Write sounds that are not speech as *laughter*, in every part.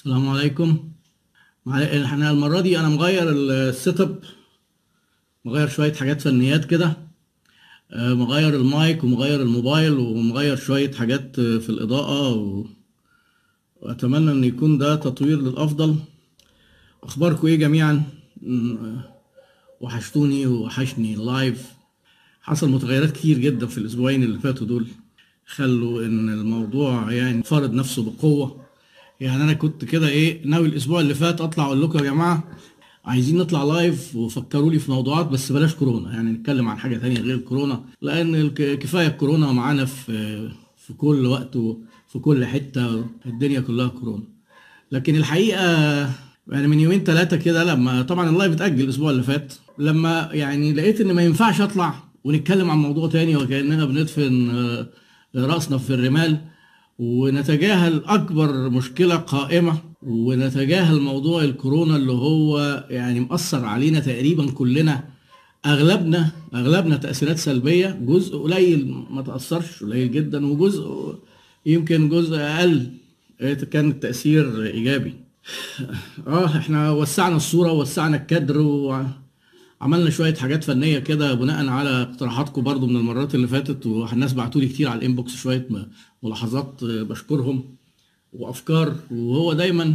السلام عليكم. إحنا المرة دي أنا مغير ال setup مغير شوية حاجات فنيات كده. آه، مغير المايك ومغير الموبايل ومغير شوية حاجات في الإضاءة و... وأتمنى إن يكون ده تطوير للأفضل. أخباركم إيه جميعا؟ وحشتوني ووحشني ال live حصل متغيرات كتير جدا في الأسبوعين اللي فاتوا دول خلوا إن الموضوع يعني فرض نفسه بقوة. يعني أنا كنت كده إيه ناوي الأسبوع اللي فات أطلع أقول لكم يا جماعة عايزين نطلع live وفكروا لي في موضوعات بس بلاش كورونا يعني نتكلم عن حاجة تانية غير الكورونا لأن كفاية الكورونا معانا في في كل وقت وفي كل حتة الدنيا كلها كورونا. لكن الحقيقة يعني من يومين ثلاثة كده لما طبعا ال live اتأجل الأسبوع اللي فات لما يعني لقيت إن ما ينفعش أطلع ونتكلم عن موضوع تاني وكأننا بندفن آه، رأسنا في الرمال ونتجاهل أكبر مشكلة قائمة ونتجاهل موضوع الكورونا اللي هو يعني مأثر علينا تقريبا كلنا. أغلبنا أغلبنا تأثيرات سلبية جزء قليل ما تأثرش قليل جدا وجزء يمكن جزء أقل. كان التأثير إيجابي. آه إحنا وسعنا الصورة ووسعنا الكادر وعملنا شوية حاجات فنية كده بناء على اقتراحاتكم برضو من المرات اللي فاتت والناس بعتوا لي كتير على الإنبوكس شوية ملاحظات آه، بشكرهم وأفكار. وهو دايما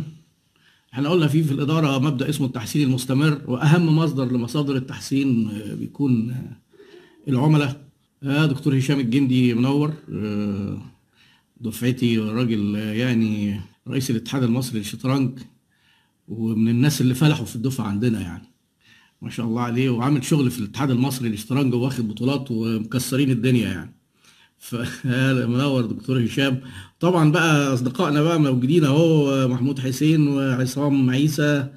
إحنا قلنا فيه في الإدارة مبدأ اسمه التحسين المستمر وأهم مصدر لمصادر التحسين آه، بيكون آه، العملاء. دكتور هشام الجندي منور دفعتي راجل يعني رئيس الاتحاد المصري للشطرنج ومن الناس اللي فلحوا في الدفعة عندنا يعني. ما شاء الله عليه وعامل شغل في الاتحاد المصري للشطرنج واخد بطولات ومكسرين الدنيا يعني. فمنور *laughs* دكتور هشام. طبعا بقى أصدقائنا بقى موجودين أهو محمود حسين وعصام عيسى.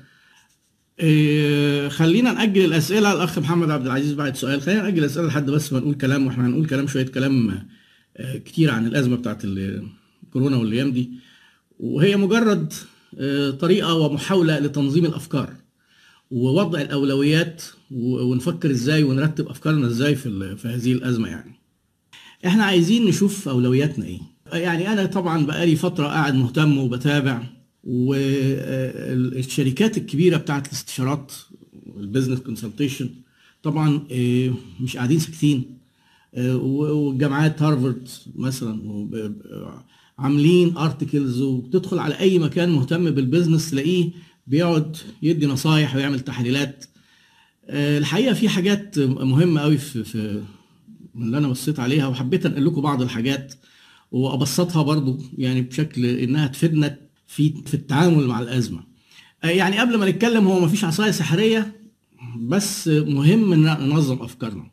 إيه خلينا نأجل الأسئلة. الأخ محمد عبد العزيز بعد سؤال. خلينا نأجل الأسئلة لحد بس ما نقول كلام وإحنا هنقول كلام شوية كلام آه، كتير عن الأزمة بتاعت الكورونا والأيام دي. وهي مجرد آه، طريقة ومحاولة لتنظيم الأفكار. ووضع الأولويات و- ونفكر إزاي ونرتب أفكارنا إزاي في في هذه الأزمة يعني. إحنا عايزين نشوف أولوياتنا إيه. يعني أنا طبعا بقالي فترة قاعد مهتم وبتابع والشركات الكبيرة بتاعت الاستشارات وال business consultation طبعا آه، مش قاعدين ساكتين. آه، والجامعات هارفارد مثلا ب- عاملين articles وتدخل على أي مكان مهتم بال business تلاقيه بيقعد يدي نصايح ويعمل تحليلات. آه، الحقيقة في حاجات مهمة قوي في في اللي أنا بصيت عليها وحبيت أنقل لكم بعض الحاجات وأبسطها برضو يعني بشكل إنها تفيدنا في في التعامل مع الأزمة. آه، يعني قبل ما نتكلم هو مفيش عصاية سحرية بس مهم إن ننظم أفكارنا.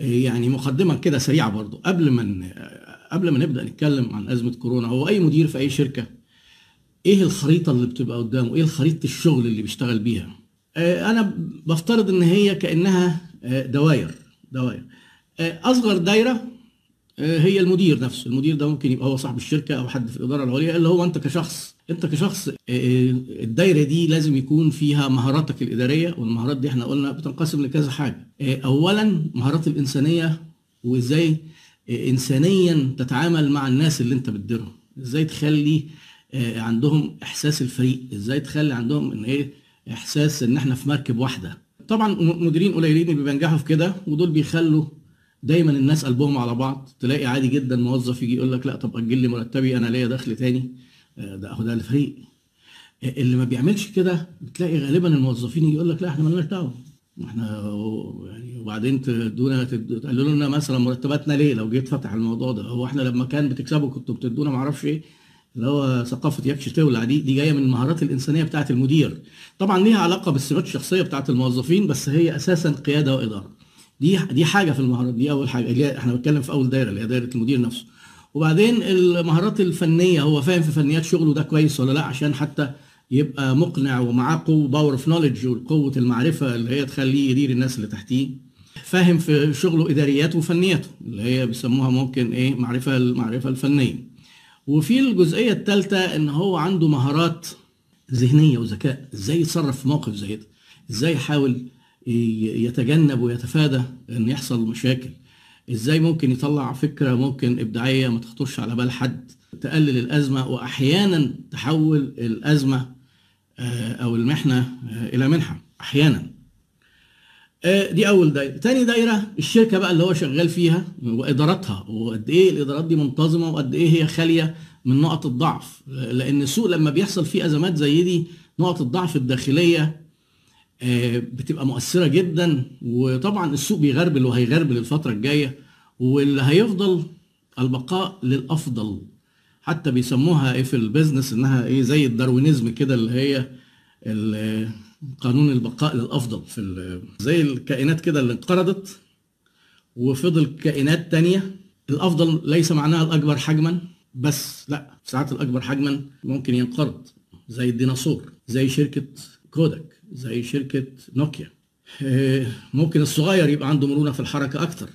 آه، يعني مقدمة كده سريعة برضو. قبل ما قبل ما نبدأ نتكلم عن أزمة كورونا هو أي مدير في أي شركة إيه الخريطة اللي بتبقى قدامه؟ إيه خريطه الشغل اللي بيشتغل بيها؟ آه، أنا بفترض إن هي كأنها آه، دواير دواير. آه، أصغر دايرة هي المدير نفسه. المدير ده ممكن يبقى هو صاحب الشركة أو حد في الإدارة العليا اللي هو أنت كشخص. أنت كشخص الدايرة دي لازم يكون فيها مهاراتك الإدارية والمهارات دي إحنا قلنا بتنقسم لكذا حاجة. اولا مهارات الإنسانية وإزاي انسانيا تتعامل مع الناس اللي أنت بتديرهم. إزاي تخلي عندهم إحساس الفريق. إزاي تخلي عندهم إن إيه إحساس إن إحنا في مركب واحدة. طبعا مديرين قليلين اللي بينجحوا في كده ودول بيخلوا دايما الناس قلبهم على بعض. تلاقي عادي جدا موظف يجي يقول لك لا طب أجل لي مرتبي أنا ليا دخل تاني. آه، ده أهو ده الفريق آه، اللي ما بيعملش كده بتلاقي غالبا الموظفين يجي يقول لك لا إحنا مالناش دعوة. إحنا يعني وبعدين تدونا تد- تقللوا لنا مثلا مرتباتنا ليه؟ لو جيت فتح الموضوع ده. هو إحنا لما كان بتكسبوا كنتوا بتدونا معرفش إيه. اللي هو ثقافة يكش تولع دي دي جاية من المهارات الإنسانية بتاعه المدير. طبعا ليها علاقة بالسمات الشخصية بتاعه الموظفين بس هي أساسا قيادة وإدارة. دي دي حاجة في المهارات دي أول حاجة اللي إحنا بنتكلم في أول دايرة اللي هي دايرة المدير نفسه. وبعدين المهارات الفنية هو فاهم في فنيات شغله ده كويس ولا لأ؟ عشان حتى يبقى مقنع ومعاه قوه power of knowledge وقوة المعرفة اللي هي تخليه يدير الناس اللي تحتيه. فاهم في شغله إدارياته وفنياته اللي هي بيسموها ممكن إيه؟ معرفة المعرفه الفنية. وفي الجزئية الثالثة إن هو عنده مهارات ذهنية وذكاء. إزاي يتصرف في موقف زي ده؟ إزاي يحاول يتجنب ويتفادى إن يحصل مشاكل؟ إزاي ممكن يطلع فكرة ممكن إبداعية ما تخطرش على بال حد؟ تقلل الأزمة واحيانا تحول الأزمة آه، أو المحنة آه، إلى منحة. أحيانا. دي أول دايرة. تاني دايرة الشركة بقى اللي هو شغال فيها وإدارتها. وقد إيه الإدارات دي منتظمة وقد إيه هي خالية من نقط الضعف؟ لأن السوق لما بيحصل فيه أزمات زي دي نقط الضعف الداخلية آه، بتبقى مؤثرة جدا. وطبعا السوق بيغربل وهيغربل الفترة الجاية. واللي هيفضل البقاء للأفضل. حتى بيسموها إيه في ال business إنها إيه زي ال Darwinism كده اللي هي ال- قانون البقاء للأفضل في زي الكائنات كده اللي انقرضت وفضل كائنات تانية. الأفضل ليس معناها الأكبر حجما بس لا ساعات الأكبر حجما ممكن ينقرض زي الديناصور زي شركة كودك زي شركة نوكيا. آه، ممكن الصغير يبقى عنده مرونة في الحركة أكتر.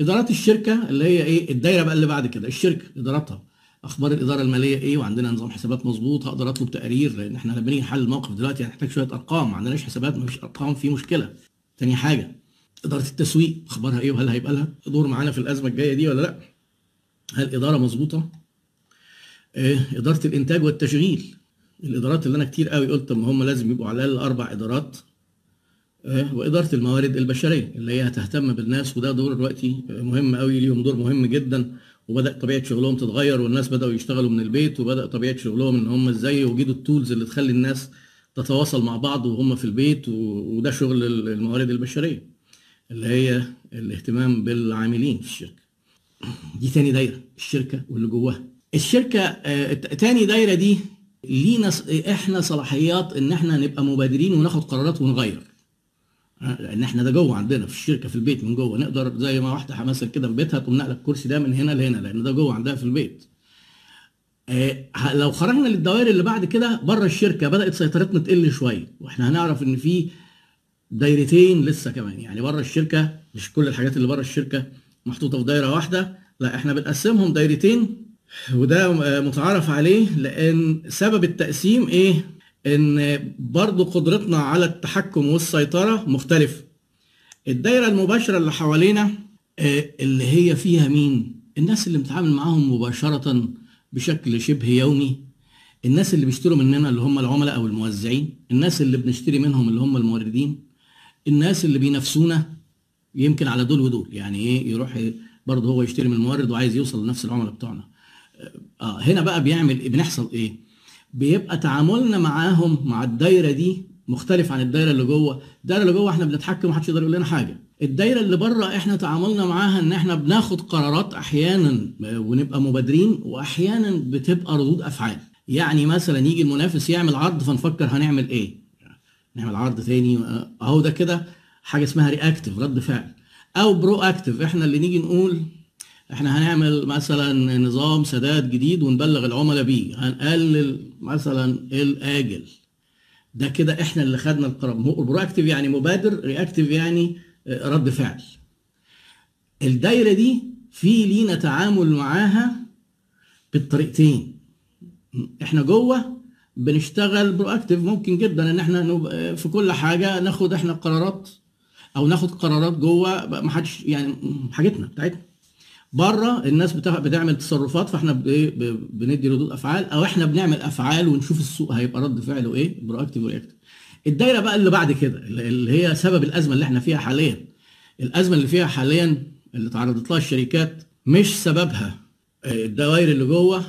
إدارات الشركة اللي هي إيه الدايرة بقى اللي بعد كده الشركة إداراتها. أخبار الإدارة المالية إيه؟ وعندنا نظام حسابات مظبوط هقدر أطلب تقارير لأن إحنا لما بنيجي نحل الموقف دلوقتي هنحتاج شوية أرقام ما عندناش حسابات ما فيش أرقام في مشكلة. تاني حاجة إدارة التسويق أخبارها إيه وهل هيبقى لها دور معانا في الأزمة الجاية دي ولا لأ؟ هل إدارة مظبوطة؟ آه، إدارة الإنتاج والتشغيل. الإدارات اللي أنا كتير قوي قلت إن هم لازم يبقوا على الاقل أربع إدارات آه، وإدارة الموارد البشرية اللي هي هتهتم بالناس وده دور دلوقتي مهم قوي ليهم دور مهم جدا. وبدا طبيعة شغلهم تتغير والناس بدأوا يشتغلوا من البيت وبدا طبيعة شغلهم إن هم إزاي يوجدوا التولز اللي تخلي الناس تتواصل مع بعض وهم في البيت وده شغل ال- الموارد البشرية اللي هي الاهتمام بالعاملين في الشركة. دي تاني دايرة الشركة واللي جواها. الشركة آه، تاني دايرة دي لينا إحنا صلاحيات إن إحنا نبقى مبادرين وناخد قرارات ونغير. لأن إحنا ده جوه عندنا في الشركة في البيت من جوه. نقدر زي ما واحدة مثلا كده في بيتها تقوم نقلة الكرسي ده من هنا لهنا لأن ده جوه عندها في البيت. آه، لو خرجنا للدوائر اللي بعد كده بره الشركة بدأت سيطرتنا تقل شوية وإحنا هنعرف إن في دايرتين لسه كمان. يعني بره الشركة مش كل الحاجات اللي بره الشركة محطوطة في دايرة واحدة لا إحنا بنقسمهم دايرتين وده آه، متعارف عليه لأن سبب التقسيم إيه؟ إن برضو قدرتنا على التحكم والسيطرة مختلف الدايرة المباشرة اللي حوالينا آه، اللي هي فيها مين؟ الناس اللي بنتعامل معاهم مباشرة بشكل شبه يومي. الناس اللي بيشتروا مننا اللي هم العملاء أو الموزعين. الناس اللي بنشتري منهم اللي هم الموردين. الناس اللي بينافسونا يمكن على دول ودول. يعني إيه؟ يروح برضه هو يشتري من المورد وعايز يوصل لنفس العملاء بتوعنا. آه هنا بقى بيعمل؟ بنحصل إيه؟ بيبقى تعاملنا معاهم مع الدايرة دي مختلف عن الدايرة اللي جوه. الدايرة اللي جوه إحنا بنتحكم محدش يقدر يقول لنا حاجة. الدايرة اللي بره إحنا تعاملنا معاها ان إحنا بناخد قرارات أحيانا آه، ونبقى مبادرين واحيانا بتبقى ردود افعال. يعني مثلا يجي المنافس يعمل عرض فنفكر هنعمل إيه؟ نعمل عرض تاني آه، اهو ده كده حاجة اسمها reactive رد فعل. أو proactive إحنا اللي نيجي نقول إحنا هنعمل مثلا نظام سداد جديد ونبلغ العملاء بيه. هنقلل مثلا الآجل. ده كده إحنا اللي خدنا القرار. proactive يعني مبادر reactive يعني آه، رد فعل. الدايرة دي في لينا تعامل معاها بالطريقتين. إحنا جوه بنشتغل proactive ممكن جدا إن إحنا نبقى في كل حاجة ناخد إحنا قرارات أو ناخد قرارات جوه. ما حدش يعني حاجتنا بتاعتنا. بره الناس بتاع- بتعمل تصرفات فاحنا ب- بندي ردود أفعال أو إحنا بنعمل أفعال ونشوف السوق هيبقى رد فعله إيه proactive و reactive الدايرة بقى اللي بعد كده اللي اللي هي سبب الأزمة اللي إحنا فيها حاليا. الأزمة اللي فيها حاليا اللي تعرضت لها الشركات مش سببها آه، الدوائر اللي جوه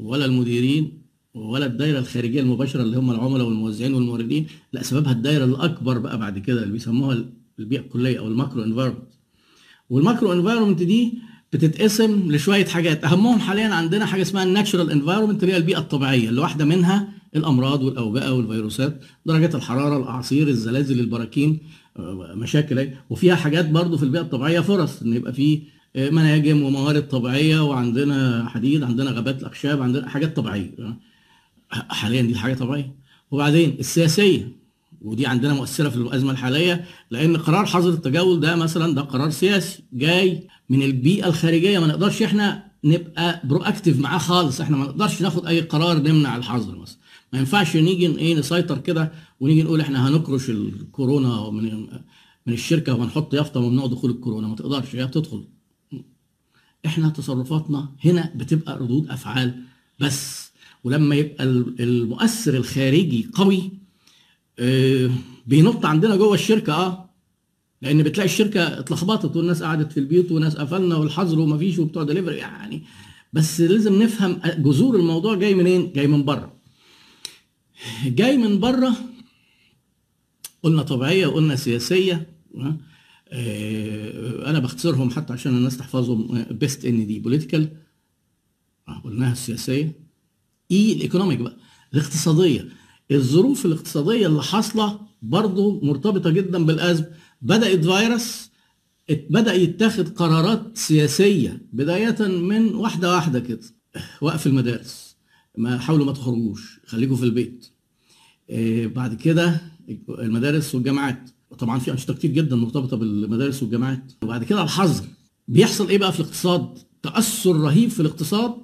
ولا المديرين ولا الدايرة الخارجية المباشرة اللي هم العملاء والموزعين والموردين لا سببها الدايرة الأكبر بقى بعد كده اللي بيسموها البيئة الكلية أو ال macro environment وال macro environment دي بتتقسم لشوية حاجات أهمهم حاليا عندنا حاجة اسمها ال natural environment اللي هي البيئة الطبيعية اللي واحدة منها الأمراض والأوبئة والفيروسات درجات الحرارة الاعاصير الزلازل البراكين آه، مشاكل. وفيها حاجات برضو في البيئة الطبيعية فرص إن يبقى في آه، مناجم وموارد طبيعية وعندنا حديد عندنا غابات الاخشاب عندنا حاجات طبيعية آه. حاليا دي حاجة طبيعية وبعدين السياسية ودي عندنا مؤثرة في الأزمة الحالية لأن قرار حظر التجول ده مثلا ده قرار سياسي جاي من البيئة الخارجية ما نقدرش إحنا نبقى proactive معاه خالص إحنا ما نقدرش ناخد أي قرار نمنع الحظر مثلا. ما ينفعش نيجي إيه نسيطر كده ونيجي نقول إحنا هنكرش الكورونا من من الشركة وهنحط يافطة ممنوع دخول الكورونا ما تقدرش هي بتدخل. إحنا تصرفاتنا هنا بتبقى ردود أفعال بس ولما يبقى المؤثر الخارجي قوي بينط عندنا جوه الشركة آه لأن بتلاقي الشركة اتلخبطت والناس قعدت في البيوت وناس قفلنا والحظر ومفيش وبتوع دليفري يعني. بس لازم نفهم جذور الموضوع جاي منين؟ جاي من بره. جاي من بره قلنا طبيعية وقلنا سياسية آه، أنا بختصرهم حتى عشان الناس تحفظهم PEST N دي political قلناها السياسية. E ال economic بقى. الاقتصادية. الظروف الاقتصادية اللي حاصلة برضه مرتبطة جدا بالأزمة. بدأت فيروس بدأ يتخذ قرارات سياسية بداية من واحدة واحدة كده. وقف المدارس. ما حاولوا ما تخرجوش. خليكم في البيت. آه، بعد كده المدارس والجامعات. طبعا في أنشطة كتير جدا مرتبطة بالمدارس والجامعات. وبعد كده الحظر. بيحصل إيه بقى في الاقتصاد؟ تأثر رهيب في الاقتصاد.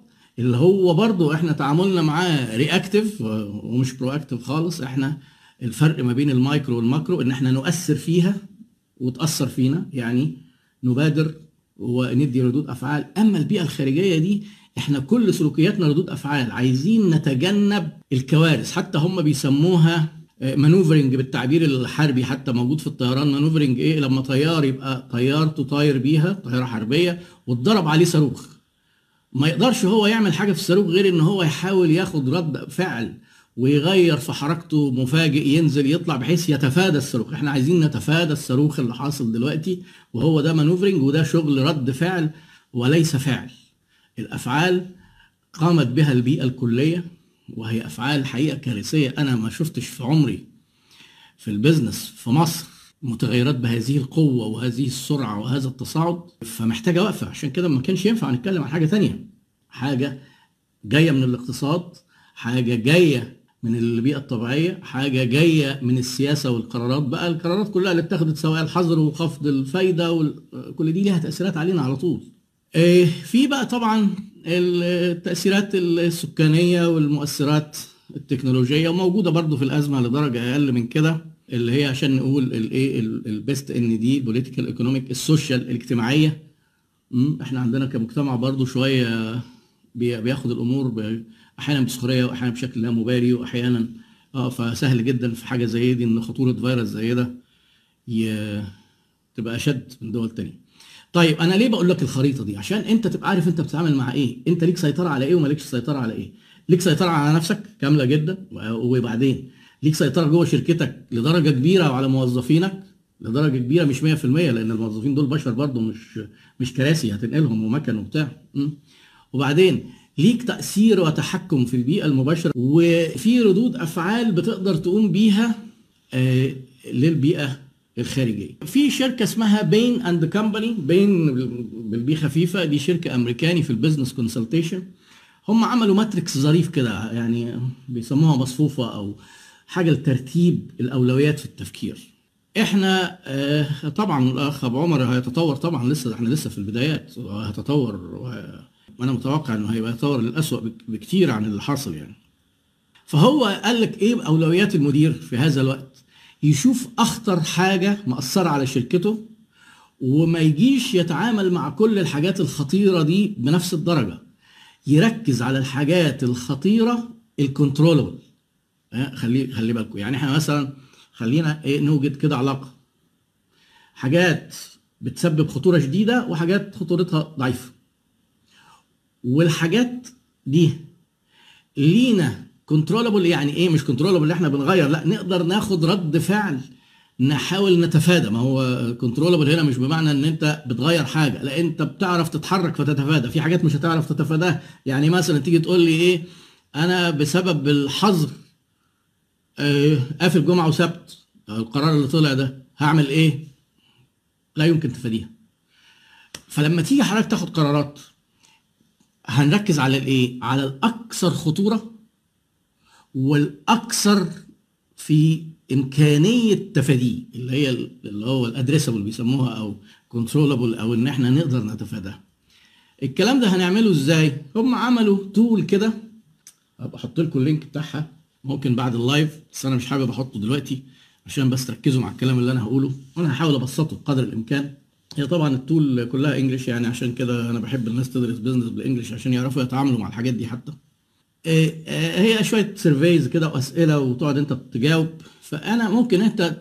اللي هو برضو إحنا تعاملنا معاه reactive ومش proactive خالص. إحنا الفرق ما بين ال micro وال macro ان إحنا نؤثر فيها وتأثر فينا يعني نبادر وندي ردود أفعال. أما البيئة الخارجية دي إحنا كل سلوكياتنا ردود أفعال. عايزين نتجنب الكوارث. حتى هم بيسموها maneuvering بالتعبير الحربي حتى موجود في الطيران maneuvering إيه؟ لما طيار يبقى طيارته طاير بيها طيارة حربية واتضرب عليه صاروخ. ما يقدرش هو يعمل حاجة في الصاروخ غير إن هو يحاول ياخد رد فعل ويغير في حركته مفاجئ ينزل يطلع بحيث يتفادى الصاروخ. إحنا عايزين نتفادى الصاروخ اللي حاصل دلوقتي وهو ده maneuvering وده شغل رد فعل وليس فعل الأفعال قامت بها البيئة الكلية وهي أفعال حقيقة كارثية أنا ما شفتش في عمري في ال business في مصر. متغيرات بهذه القوة وهذه السرعة وهذا التصاعد فمحتاجة وقفة. عشان كده ما كانش ينفع نتكلم عن حاجة تانية. حاجة جاية من الاقتصاد حاجة جاية من البيئة الطبيعية حاجة جاية من السياسة والقرارات بقى. القرارات كلها اللي اتخذت سواء الحظر وخفض الفايدة كل دي ليها تأثيرات علينا على طول. إيه، في بقى طبعا التأثيرات السكانية والمؤثرات التكنولوجية وموجودة برضو في الأزمة لدرجة أقل من كده. اللي هي عشان نقول الايه ال PEST ان دي political economic ال social الاجتماعيه إحنا عندنا كمجتمع برضو شوية بياخد الأمور أحيانا بسخرية وأحيانا بشكل لا مبالي وأحيانا آه فسهل جدا في حاجة زي دي إن خطورة فيروس زي ده تبقى أشد من دول تانية. طيب أنا ليه بقول لك الخريطة دي؟ عشان أنت تبقى عارف أنت بتتعامل مع إيه. أنت ليك سيطرة على إيه ومالكش سيطرة على إيه. ليك سيطرة على نفسك كاملة جدا وبعدين ليك سيطرة جوه شركتك لدرجة كبيرة وعلى موظفينك؟ لدرجة كبيرة مش 100% لأن الموظفين دول بشر برضه مش مش كراسي هتنقلهم ومكن وبتاع. وبعدين ليك تأثير وتحكم في البيئة المباشرة وفي ردود أفعال بتقدر تقوم بيها آه للبيئة الخارجية. في شركة اسمها Bain and Company Bain بال B خفيفه دي شركة أمريكاني في ال business consultation هم عملوا matrix ظريف كده يعني بيسموها مصفوفة أو حاجة لترتيب الأولويات في التفكير. إحنا آه طبعا الأخ أبو عمر هيتطور طبعا لسه إحنا لسه في البدايات هيتطور وأنا متوقع إنه هيبقى يتطور للاسوء بكتير عن اللي حاصل يعني. فهو قال لك إيه أولويات المدير في هذا الوقت؟ يشوف أخطر حاجة مأثرة على شركته وما يجيش يتعامل مع كل الحاجات الخطيرة دي بنفس الدرجة. يركز على الحاجات الخطيرة الكنترولبل خلي خلي بالكم. يعني إحنا مثلا خلينا إيه نوجد كده علاقة. حاجات بتسبب خطورة شديدة وحاجات خطورتها ضعيفة. والحاجات دي لينا controllable يعني إيه مش controllable إحنا بنغير؟ لا نقدر ناخد رد فعل نحاول نتفادى. ما هو controllable هنا مش بمعنى إن أنت بتغير حاجة. لا أنت بتعرف تتحرك فتتفادى. في حاجات مش هتعرف تتفاداها. يعني مثلا تيجي تقول لي إيه أنا بسبب الحظر قافل جمعة وسبت القرار اللي طلع ده هعمل إيه؟ لا يمكن تفاديها. فلما تيجي حضرتك تاخد قرارات هنركز على الإيه؟ على الأكثر خطورة والأكثر في إمكانية تفاديه اللي هي اللي هو ال addressable بيسموها أو controllable أو إن إحنا نقدر نتفاداها الكلام ده هنعمله إزاي؟ هم عملوا tool كده ابقى أحط لكم ال link بتاعها. ممكن بعد ال live بس أنا مش حابب أحطه دلوقتي عشان بس تركزوا مع الكلام اللي أنا هقوله. وأنا هحاول أبسطه بقدر الإمكان. هي طبعا ال tool كلها English يعني عشان كده أنا بحب الناس تدرس business بال English عشان يعرفوا يتعاملوا مع الحاجات دي حتى. آه، آه، هي شوية surveys كده وأسئلة وتقعد أنت تجاوب فأنا ممكن أنت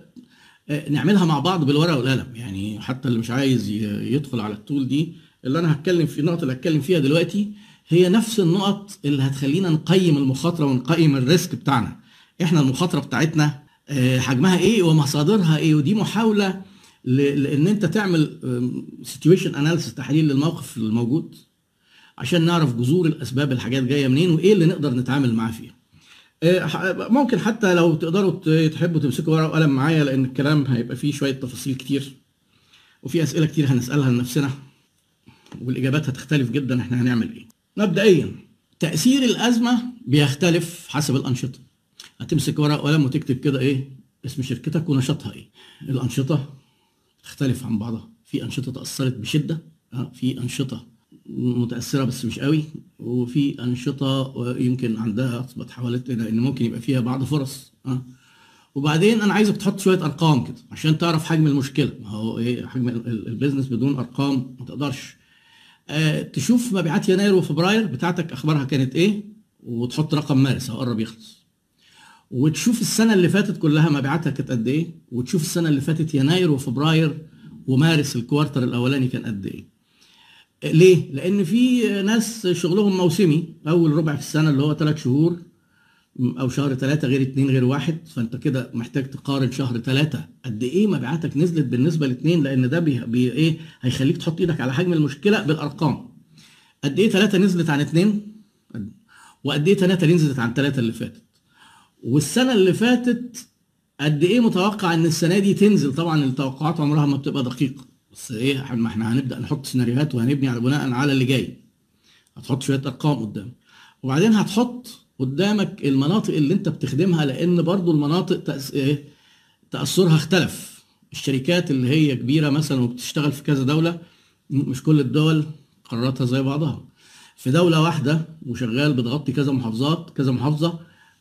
آه، نعملها مع بعض بالورقة والقلم. يعني حتى اللي مش عايز يدخل على ال tool دي اللي أنا هتكلم في النقط اللي هتكلم فيها دلوقتي هي نفس النقط اللي هتخلينا نقيم المخاطرة ونقيم ال risk بتاعنا. إحنا المخاطرة بتاعتنا آه، حجمها إيه ومصادرها إيه؟ ودي محاولة لإن أنت تعمل situation analysis تحليل للموقف الموجود عشان نعرف جذور الأسباب الحاجات جاية منين وإيه اللي نقدر نتعامل معاه فيها. آه، ممكن حتى لو تقدروا تحبوا تمسكوا ورقة وقلم معايا لأن الكلام هيبقى فيه شوية تفاصيل كتير وفي أسئلة كتير هنسألها لنفسنا والإجابات هتختلف جدا إحنا هنعمل إيه. مبدئيا تأثير الأزمة بيختلف حسب الأنشطة. هتمسك ورقة وقلم وتكتب كده إيه؟ اسم شركتك ونشاطها إيه؟ الأنشطة تختلف عن بعضها. في أنشطة تأثرت بشدة آه، في أنشطة متأثرة بس مش قوي وفي أنشطة يمكن عندها أثبت حوالت ان ممكن يبقى فيها بعض فرص آه. وبعدين أنا عايزك تحط شوية أرقام كده عشان تعرف حجم المشكلة. ما هو إيه؟ حجم ال- ال- البيزنس بدون أرقام ما تقدرش آه تشوف مبيعات يناير وفبراير بتاعتك أخبارها كانت إيه وتحط رقم مارس هو قرب يخلص وتشوف السنة اللي فاتت كلها مبيعاتها كانت قد إيه وتشوف السنة اللي فاتت يناير وفبراير ومارس ال quarter الأولاني كان قد إيه ليه؟ لأن في ناس شغلهم موسمي أول ربع في السنة اللي هو ثلاث شهور أو شهر ثلاثة غير اتنين غير واحد فأنت كده محتاج تقارن شهر ثلاثة قد إيه مبيعاتك نزلت بالنسبة لاتنين لأن ده بي بي إيه هيخليك تحط إيدك على حجم المشكلة بالأرقام. قد إيه ثلاثة نزلت عن اتنين؟ وقد إيه ثلاثة نزلت عن ثلاثة اللي فاتت؟ والسنة اللي فاتت قد إيه متوقع إن السنة دي تنزل طبعا التوقعات عمرها ما بتبقى دقيقة بس إيه ما إحنا هنبدأ نحط سيناريوهات وهنبني على بناء على اللي جاي هتحط شوية أرقام قدام وبعدين هتحط قدامك المناطق اللي انت بتخدمها لأن برضو المناطق تأس... إيه تأثرها اختلف. الشركات اللي هي كبيرة مثلا وبتشتغل في كذا دولة مش كل الدول قراراتها زي بعضها. في دولة واحدة وشغال بتغطي كذا محافظات كذا محافظة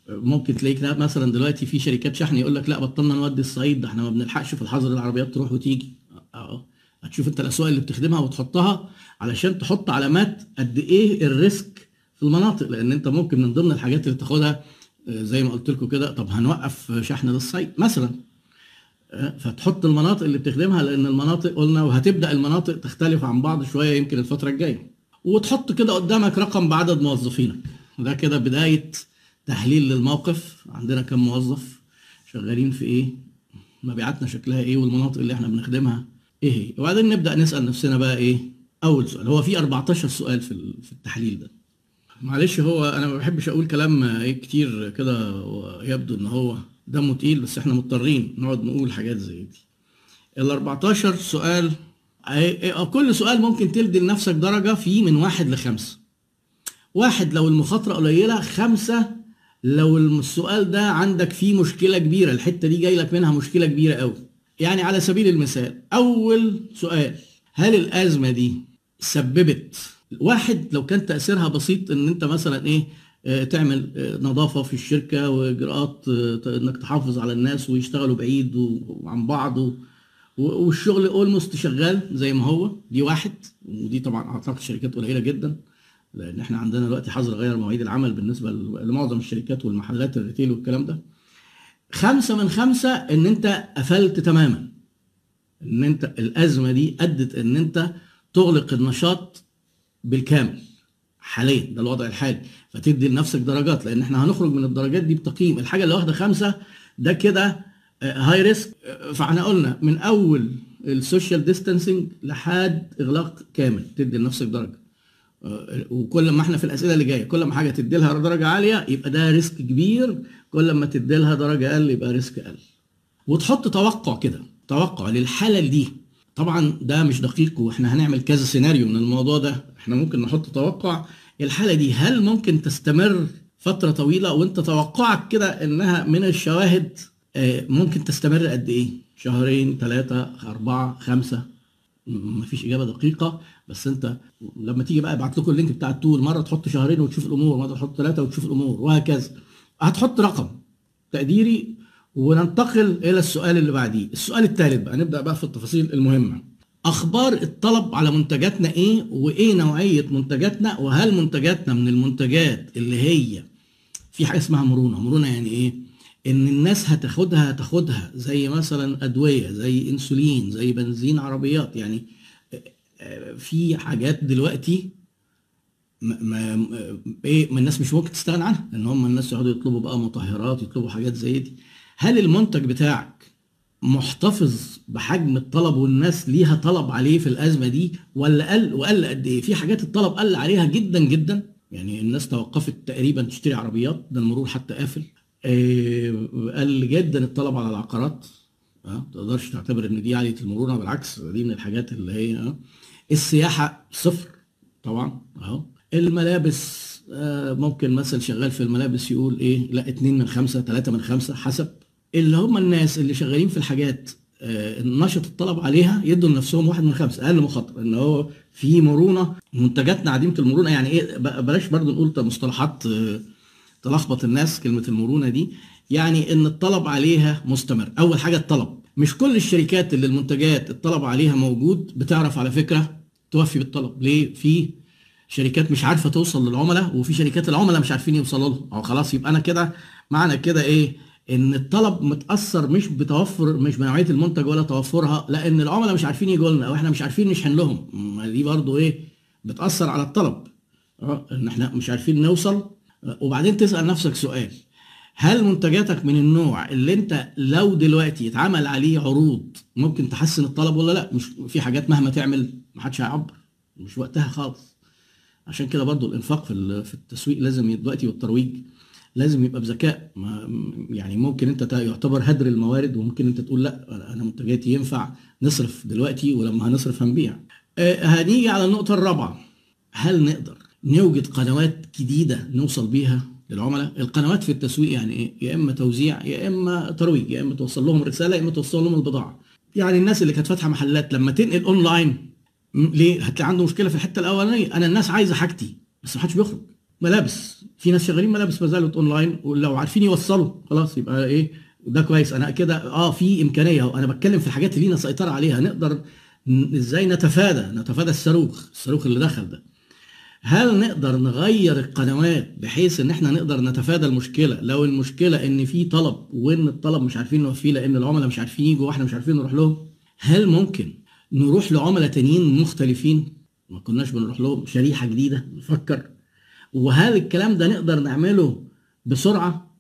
ممكن تلاقيك لا- مثلا دلوقتي في شركات شحن يقول لك لا بطلنا نودي الصعيد ده إحنا ما بنلحقش في الحظر العربيات تروح وتيجي. أه. هتشوف انت الأسواق اللي بتخدمها وتحطها علشان تحط علامات قد إيه الريسك المناطق لأن أنت ممكن من ضمن الحاجات اللي تاخدها آه، زي ما قلت لكم كده طب هنوقف شحن للصعيد مثلا. آه، فتحط المناطق اللي بتخدمها لأن المناطق قلنا وهتبدأ المناطق تختلف عن بعض شوية يمكن الفترة الجاية. وتحط كده قدامك رقم بعدد موظفينك. ده كده بداية تحليل للموقف. عندنا كم موظف؟ شغالين في إيه؟ مبيعاتنا شكلها إيه؟ والمناطق اللي إحنا بنخدمها إيه وبعدين نبدأ نسأل نفسنا بقى إيه؟ أول سؤال هو في 14 سؤال في ال- في التحليل ده. معلش هو أنا ما بحبش أقول كلام إيه كتير كده يبدو إن هو دمه تقيل بس إحنا مضطرين نقعد نقول حاجات زي دي. ال 14 سؤال أي- أي- كل سؤال ممكن تدي لنفسك درجة فيه من واحد لخمسة. واحد لو المخاطرة قليلة خمسة لو السؤال ده عندك فيه مشكلة كبيرة الحتة دي جاي لك منها مشكلة كبيرة قوي يعني على سبيل المثال أول سؤال هل الأزمة دي سببت واحد لو كان تأثيرها بسيط إن أنت مثلا إيه آه، تعمل آه، نظافة في الشركة وإجراءات آه، إنك تحافظ على الناس ويشتغلوا بعيد وعن بعض والشغل اولموست شغال زي ما هو. دي واحد ودي طبعا أعتقد شركات قليلة جدا لأن إحنا عندنا دلوقتي حظر غير مواعيد العمل بالنسبة لمعظم الشركات والمحلات الريتيل والكلام ده. خمسة من خمسة إن أنت قفلت تماما. إن أنت الأزمة دي أدت إن أنت تغلق النشاط بالكامل حاليا ده الوضع الحالي. فتدي لنفسك درجات لأن إحنا هنخرج من الدرجات دي بتقييم. الحاجة اللي واخدة خمسة ده كده high risk فإحنا قلنا من أول ال social distancing لحد إغلاق كامل. تدي لنفسك درجة. آه، وكل ما إحنا في الأسئلة اللي جاية كل ما حاجة تدي لها درجة عالية يبقى ده risk كبير. كل ما تدي لها درجة أقل يبقى risk أقل. وتحط توقع كده توقع للحالة دي. طبعا ده مش دقيق وإحنا هنعمل كذا سيناريو من الموضوع ده. إحنا ممكن نحط توقع. الحالة دي هل ممكن تستمر فترة طويلة؟ وانت توقعك كده انها من الشواهد آه، ممكن تستمر قد إيه؟ شهرين ثلاثة أربعة خمسة؟ مفيش إجابة دقيقة. بس أنت لما تيجي بقى ابعت لكم ال link بتاع ال tool مرة تحط شهرين وتشوف الأمور مرة تحط ثلاثة وتشوف الأمور وهكذا. هتحط رقم تقديري وننتقل إلى السؤال اللي بعديه. السؤال الثالث بقى نبدأ بقى في التفاصيل المهمة. أخبار الطلب على منتجاتنا إيه؟ وإيه نوعية منتجاتنا؟ وهل منتجاتنا من المنتجات اللي هي في حاجة اسمها مرونة؟ مرونة يعني إيه؟ إن الناس هتاخدها هتاخدها زي مثلا أدوية زي إنسولين زي بنزين عربيات. يعني في حاجات دلوقتي ما إيه ما الناس مش ممكن تستغنى عنها لأن هم الناس يقعدوا يطلبوا بقى مطهرات يطلبوا حاجات زي دي. هل المنتج بتاعك محتفظ بحجم الطلب والناس ليها طلب عليه في الأزمة دي ولا قل وقل قد إيه؟ في حاجات الطلب قل عليها جدا جدا. يعني الناس توقفت تقريبا تشتري عربيات ده المرور حتى قافل. إيه قل جدا الطلب على العقارات. آه ما تقدرش تعتبر إن دي عاليه المرونة بالعكس دي من الحاجات اللي هي آه السياحة صفر طبعا. اهو الملابس آه ممكن مثلا شغال في الملابس يقول إيه؟ لا اتنين من خمسة تلاتة من خمسة حسب. اللي هم الناس اللي شغالين في الحاجات آه نشط الطلب عليها يدوا لنفسهم واحد من خمسة أقل مخاطره ان هو في مرونة منتجاتنا عديمه المرونة يعني إيه بلاش برضو نقول مصطلحات آه تلخبط الناس كلمة المرونة دي يعني إن الطلب عليها مستمر. أول حاجة الطلب. مش كل الشركات اللي المنتجات الطلب عليها موجود بتعرف على فكرة توفي بالطلب. ليه؟ في شركات مش عارفة توصل للعملاء وفي شركات العملاء مش عارفين يوصلوا لهم. خلاص يبقى أنا كده معنى كده إيه؟ إن الطلب متأثر مش بتوفر مش بنوعية المنتج ولا توفرها لأن العملاء مش عارفين يجوا لنا أو إحنا مش عارفين نشحن لهم. دي برضو إيه بتأثر على الطلب. آه إن إحنا مش عارفين نوصل. وبعدين تسأل نفسك سؤال. هل منتجاتك من النوع اللي أنت لو دلوقتي اتعمل عليه عروض ممكن تحسن الطلب ولا لأ؟ مش في حاجات مهما تعمل محدش هيعبر. مش وقتها خالص. عشان كده برضو الإنفاق في التسويق لازم دلوقتي والترويج. لازم يبقى بذكاء. يعني ممكن انت يعتبر هدر الموارد وممكن انت تقول لا أنا منتجاتي ينفع نصرف دلوقتي ولما هنصرف هنبيع. آه هنيجي على النقطة الرابعة. هل نقدر نوجد قنوات جديدة نوصل بيها للعملاء؟ القنوات في التسويق يعني إيه؟ يا إما توزيع يا إما ترويج يا إما توصل لهم رسالة يا إما توصل لهم البضاعة. يعني الناس اللي كانت فاتحة محلات لما تنقل اونلاين ليه؟ هتلاقي عنده مشكلة في الحتة الأولانية. أنا الناس عايزة حاجتي بس ما حدش بيخرج. ملابس. في ناس شغالين ملابس ما زالت أونلاين ولو عارفين يوصلوا خلاص يبقى إيه ده كويس. أنا كده آه في إمكانية أنا بتكلم في الحاجات اللي لينا سيطرة عليها. نقدر إزاي نتفادى نتفادى الصاروخ الصاروخ اللي دخل ده. هل نقدر نغير القنوات بحيث إن إحنا نقدر نتفادى المشكلة؟ لو المشكلة إن في طلب وإن الطلب مش عارفين نوفيه لأن العملاء مش عارفين يجوا وإحنا مش عارفين نروح لهم؟ هل ممكن نروح لعملاء تانيين مختلفين؟ ما كناش بنروح لهم. شريحة جديدة نفكر. وهل الكلام ده نقدر نعمله بسرعة؟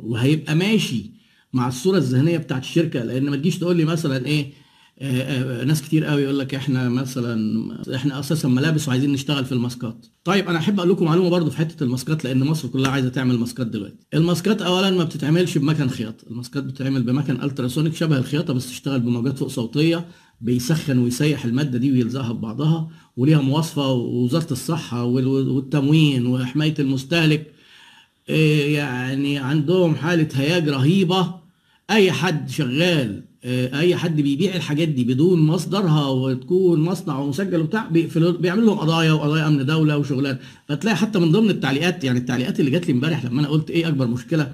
وهيبقى ماشي مع الصورة الذهنية بتاعت الشركة لأن ما تجيش تقول لي مثلا إيه آآ آآ ناس كتير قوي يقول لك إحنا مثلا إحنا أساسا ملابس وعايزين نشتغل في الماسكات. طيب أنا أحب أقول لكم معلومة برضو في حتة الماسكات لأن مصر كلها عايزة تعمل ماسكات دلوقتي. الماسكات اولا ما بتتعملش بمكن خياطه الماسكات بتتعمل بمكن ألتراسونيك شبه الخياطة بس تشتغل بموجات فوق صوتية بيسخن ويسيح المادة دي ويلزقها ببعضها. وليها مواصفة ووزارة الصحة والتموين وحماية المستهلك. يعني عندهم حالة هياج رهيبة. أي حد شغال أي حد بيبيع الحاجات دي بدون مصدرها وتكون مصنع ومسجل وبتاع بيقفلوا بيعملوا لهم قضايا وقضايا أمن دولة وشغلان فتلاقي حتى من ضمن التعليقات يعني التعليقات اللي جات لي امبارح لما أنا قلت إيه أكبر مشكلة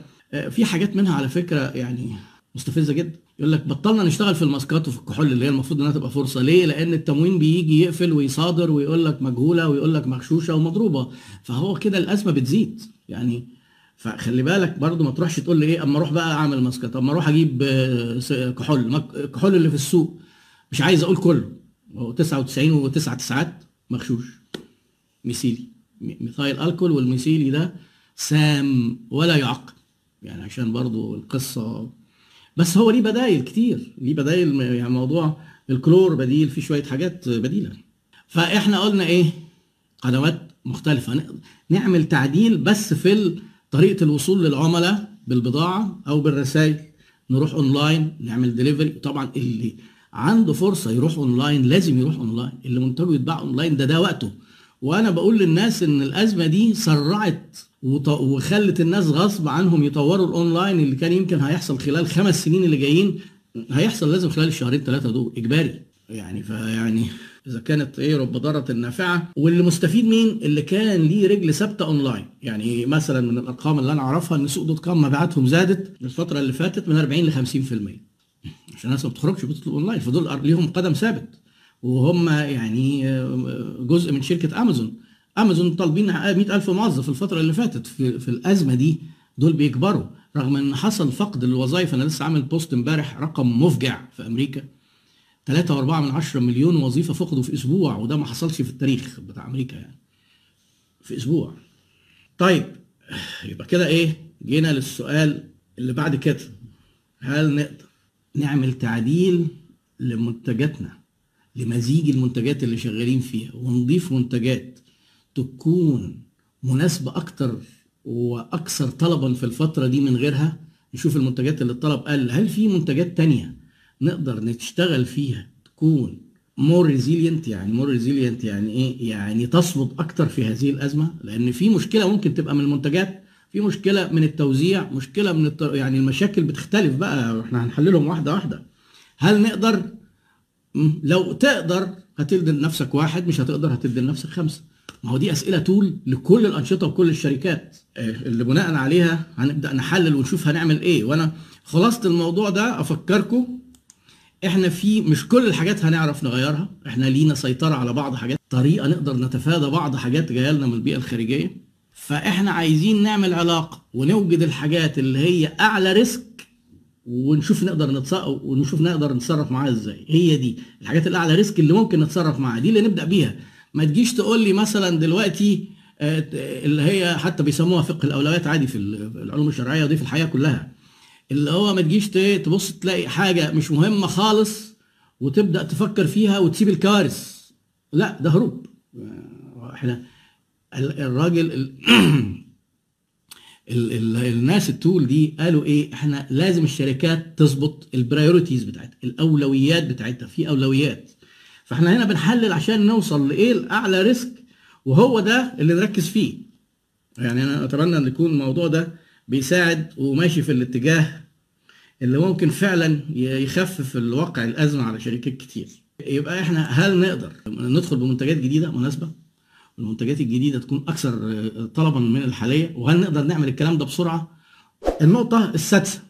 في حاجات منها على فكرة يعني مستفزة جدا. يقول لك بطلنا نشتغل في الماسكات وفي الكحول اللي هي المفروض إنها تبقى فرصة. ليه؟ لأن التموين بيجي يقفل ويصادر ويقول لك مجهولة ويقول لك مغشوشة ومضروبة. فهو كده الأزمة بتزيد. يعني فخلي بالك برضو ما تروحش تقول لي إيه أما أروح بقى أعمل ماسكات أما أروح أجيب كحول. الكحول اللي في السوق. مش عايز أقول كله. هو 99 و9 تسعات مغشوش. ميثيلي. methyl alcohol والميثيلي ده سام ولا يعقل. يعني عشان برضو القصة بس هو ليه بدايل كتير ليه بدايل يعني موضوع الكلور بديل في شوية حاجات بديلة. فإحنا قلنا إيه؟ قنوات مختلفة. نعمل تعديل بس في طريقة الوصول للعملاء بالبضاعة أو بالرسائل. نروح أونلاين نعمل ديليفري طبعا اللي عنده فرصة يروح أونلاين لازم يروح أونلاين. اللي منتجه يتباع أونلاين ده ده وقته. وأنا بقول للناس إن الأزمة دي سرعت وخلت الناس غصب عنهم يطوروا الأونلاين اللي كان يمكن هيحصل خلال خمس سنين اللي جايين. هيحصل لازم خلال الشهرين ثلاثة دول إجباري. يعني فيعني إذا كانت إيه رب ضارة نافعة. واللي مستفيد مين؟ اللي كان ليه رجل ثابتة أونلاين. يعني مثلا من الأرقام اللي أنا أعرفها إن سوق دوت كوم مبيعاتهم زادت الفترة اللي فاتت من 40 ل 50% عشان الناس ما بتخرجش بتطلب أونلاين فدول ليهم قدم ثابت. وهم يعني جزء من شركة أمازون. امازون طالبين 100000 موظف الفترة اللي فاتت. في, في الأزمة دي دول بيكبروا رغم إن حصل فقد للوظائف أنا لسه عامل بوست امبارح رقم مفجع في أمريكا. 3.4 من 10 مليون وظيفة فقدوا في أسبوع وده ما حصلش في التاريخ بتاع أمريكا يعني. في أسبوع. طيب يبقى كده إيه؟ جينا للسؤال اللي بعد كده. هل نقدر نعمل تعديل لمنتجاتنا لمزيج المنتجات اللي شغالين فيها ونضيف منتجات تكون مناسبة أكتر وأكثر طلبا في الفترة دي من غيرها؟ نشوف المنتجات اللي الطلب قل هل في منتجات تانية نقدر نشتغل فيها تكون more resilient يعني more resilient يعني إيه؟ يعني تصمد أكتر في هذه الأزمة؟ لأن في مشكلة ممكن تبقى من المنتجات في مشكلة من التوزيع مشكلة من الت... يعني المشاكل بتختلف بقى إحنا هنحللهم واحدة واحدة. هل نقدر؟ لو تقدر هتدي لنفسك واحد مش هتقدر هتدي لنفسك خمسة. ما هو دي أسئلة طول لكل الأنشطة وكل الشركات. اللي بناء عليها هنبدأ نحلل ونشوف هنعمل إيه. وأنا خلاصه الموضوع ده أفكركم إحنا في مش كل الحاجات هنعرف نغيرها. إحنا لينا سيطرة على بعض حاجات طريقة نقدر نتفادى بعض حاجات جاية لنا من البيئة الخارجية. فإحنا عايزين نعمل علاقة ونوجد الحاجات اللي هي أعلى ريسك ونشوف نقدر نتصرف ونشوف نقدر نتصرف معاها إزاي. هي دي الحاجات الأعلى ريسك اللي ممكن نتصرف معاها دي اللي نبدأ بيها. ما تجيش تقول لي مثلا دلوقتي اللي هي حتى بيسموها فقه الأولويات عادي في العلوم الشرعية ودي في الحياة كلها. اللي هو ما تجيش تبص تلاقي حاجة مش مهمة خالص وتبدأ تفكر فيها وتسيب الكوارث. لا ده هروب. إحنا الراجل ال *clears throat* ال ال الناس ال tool دي قالوا إيه؟ إحنا لازم الشركات تظبط ال priorities بتاعتها الأولويات بتاعتها. في أولويات. فاحنا هنا بنحلل عشان نوصل لإيه؟ الاعلى risk وهو ده اللي نركز فيه. يعني أنا أتمنى أن يكون الموضوع ده بيساعد وماشي في الاتجاه اللي ممكن فعلا يخفف الواقع الأزمة على شركات كتير. يبقى إحنا هل نقدر ندخل بمنتجات جديدة؟ مناسبة. المنتجات الجديدة تكون أكثر طلبا من الحالية. وهل نقدر نعمل الكلام ده بسرعة؟ النقطة السادسة